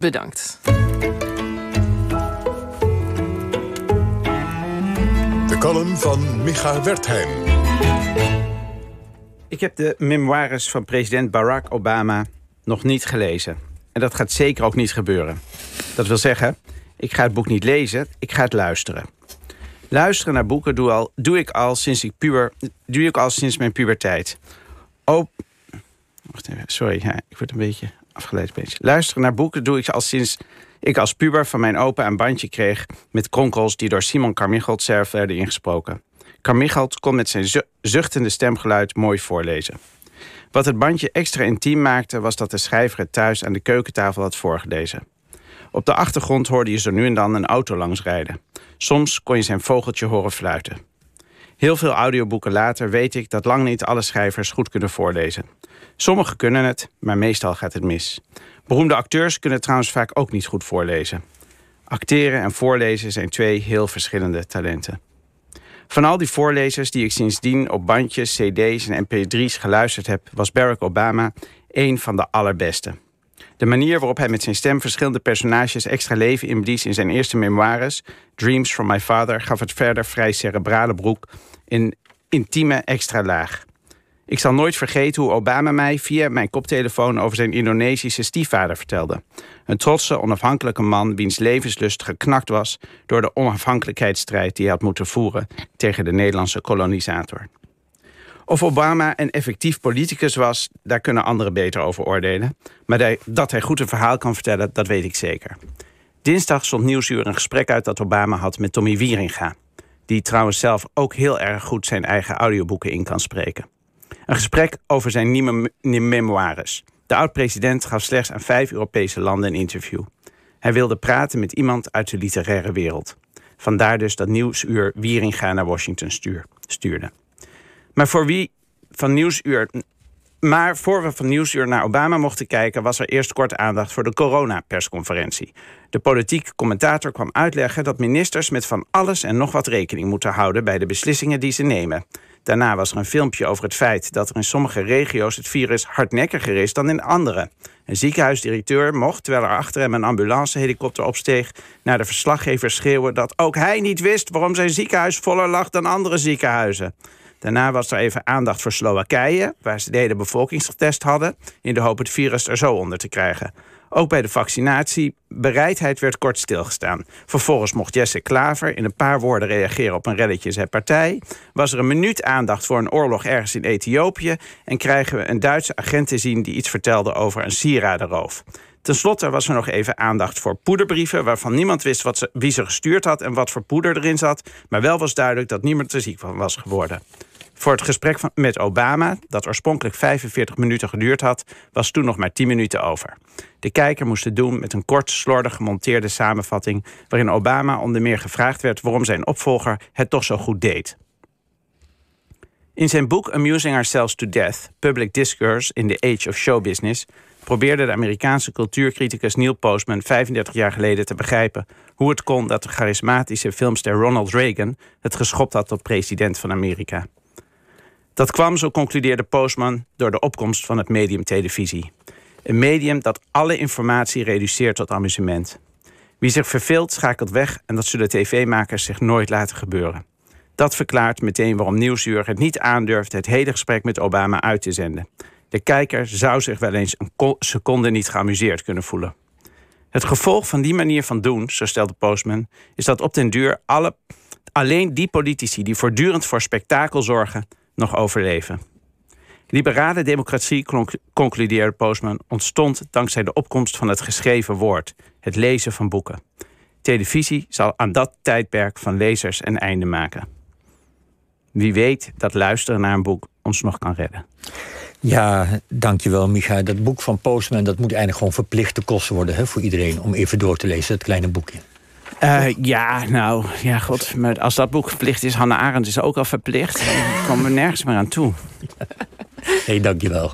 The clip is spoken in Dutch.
Bedankt. De column van Micha Wertheim. Ik heb de memoires van president Barack Obama nog niet gelezen. En dat gaat zeker ook niet gebeuren. Dat wil zeggen, ik ga het boek niet lezen, ik ga het luisteren. Luisteren naar boeken doe, al, doe, ik, al sinds ik puber, doe ik al sinds mijn puberteit. Oh, wacht even, sorry, ja, ik word een beetje Beetje. Luisteren naar boeken doe ik al sinds ik als puber van mijn opa een bandje kreeg... met kronkels die door Simon Carmichaelt zelf werden ingesproken. Carmichaelt kon met zijn zuchtende stemgeluid mooi voorlezen. Wat het bandje extra intiem maakte... was dat de schrijver het thuis aan de keukentafel had voorgelezen. Op de achtergrond hoorde je zo nu en dan een auto langsrijden. Soms kon je zijn vogeltje horen fluiten. Heel veel audioboeken later weet ik dat lang niet alle schrijvers goed kunnen voorlezen. Sommigen kunnen het, maar meestal gaat het mis. Beroemde acteurs kunnen trouwens vaak ook niet goed voorlezen. Acteren en voorlezen zijn twee heel verschillende talenten. Van al die voorlezers die ik sindsdien op bandjes, cd's en mp3's geluisterd heb... was Barack Obama een van de allerbeste. De manier waarop hij met zijn stem verschillende personages extra leven inblies in zijn eerste memoires, Dreams from My Father, gaf het verder vrij cerebrale broek in intieme extra laag. Ik zal nooit vergeten hoe Obama mij via mijn koptelefoon over zijn Indonesische stiefvader vertelde. Een trotse, onafhankelijke man wiens levenslust geknakt was door de onafhankelijkheidsstrijd die hij had moeten voeren tegen de Nederlandse kolonisator. Of Obama een effectief politicus was, daar kunnen anderen beter over oordelen. Maar dat hij goed een verhaal kan vertellen, dat weet ik zeker. Dinsdag stond Nieuwsuur een gesprek uit dat Obama had met Tommy Wieringa. Die trouwens zelf ook heel erg goed zijn eigen audioboeken in kan spreken. Een gesprek over zijn nieuwe memoires. De oud-president gaf slechts aan vijf Europese landen een interview. Hij wilde praten met iemand uit de literaire wereld. Vandaar dus dat Nieuwsuur Wieringa naar Washington stuurde. Maar voor wie van Nieuwsuur maar voor we van Nieuwsuur naar Obama mochten kijken, was er eerst kort aandacht voor de coronapersconferentie. De politiek commentator kwam uitleggen dat ministers met van alles en nog wat rekening moeten houden bij de beslissingen die ze nemen. Daarna was er een filmpje over het feit dat er in sommige regio's het virus hardnekkiger is dan in andere. Een ziekenhuisdirecteur mocht, terwijl er achter hem een ambulancehelikopter opsteeg, naar de verslaggever schreeuwen dat ook hij niet wist waarom zijn ziekenhuis voller lag dan andere ziekenhuizen. Daarna was er even aandacht voor Slowakije, waar ze de hele bevolkingsgetest hadden, in de hoop het virus er zo onder te krijgen. Ook bij de vaccinatiebereidheid werd kort stilgestaan. Vervolgens mocht Jesse Klaver in een paar woorden reageren op een reddetje zijn partij. Was er een minuut aandacht voor een oorlog ergens in Ethiopië. En krijgen we een Duitse agent te zien die iets vertelde over een sieradenroof. Ten slotte was er nog even aandacht voor poederbrieven... waarvan niemand wist wat wie ze gestuurd had en wat voor poeder erin zat... maar wel was duidelijk dat niemand er ziek van was geworden. Voor het gesprek met Obama, dat oorspronkelijk 45 minuten geduurd had, was toen nog maar 10 minuten over. De kijker moest het doen met een kort, slordig gemonteerde samenvatting, waarin Obama onder meer gevraagd werd waarom zijn opvolger het toch zo goed deed. In zijn boek Amusing Ourselves to Death: Public Discourse in the Age of Show Business probeerde de Amerikaanse cultuurcriticus Neil Postman 35 jaar geleden te begrijpen hoe het kon dat de charismatische filmster Ronald Reagan het geschopt had tot president van Amerika. Dat kwam, zo concludeerde Postman, door de opkomst van het medium televisie. Een medium dat alle informatie reduceert tot amusement. Wie zich verveelt, schakelt weg en dat zullen tv-makers zich nooit laten gebeuren. Dat verklaart meteen waarom Nieuwsuur het niet aandurft het hele gesprek met Obama uit te zenden. De kijker zou zich wel eens een seconde niet geamuseerd kunnen voelen. Het gevolg van die manier van doen, zo stelde Postman, is dat op den duur alle, alleen die politici die voortdurend voor spektakel zorgen, nog overleven. Liberale democratie, concludeerde Postman, ontstond dankzij de opkomst van het geschreven woord, het lezen van boeken. Televisie zal aan dat tijdperk van lezers een einde maken. Wie weet dat luisteren naar een boek ons nog kan redden. Ja, dankjewel Micha. Dat boek van Postman dat moet eigenlijk gewoon verplichte kosten worden hè, voor iedereen om even door te lezen, dat kleine boekje. Uh, ja, nou, ja, god. Maar als dat boek verplicht is, Hannah Arendt is ook al verplicht. Dan komen we nergens meer aan toe. Hé, hey, dankjewel.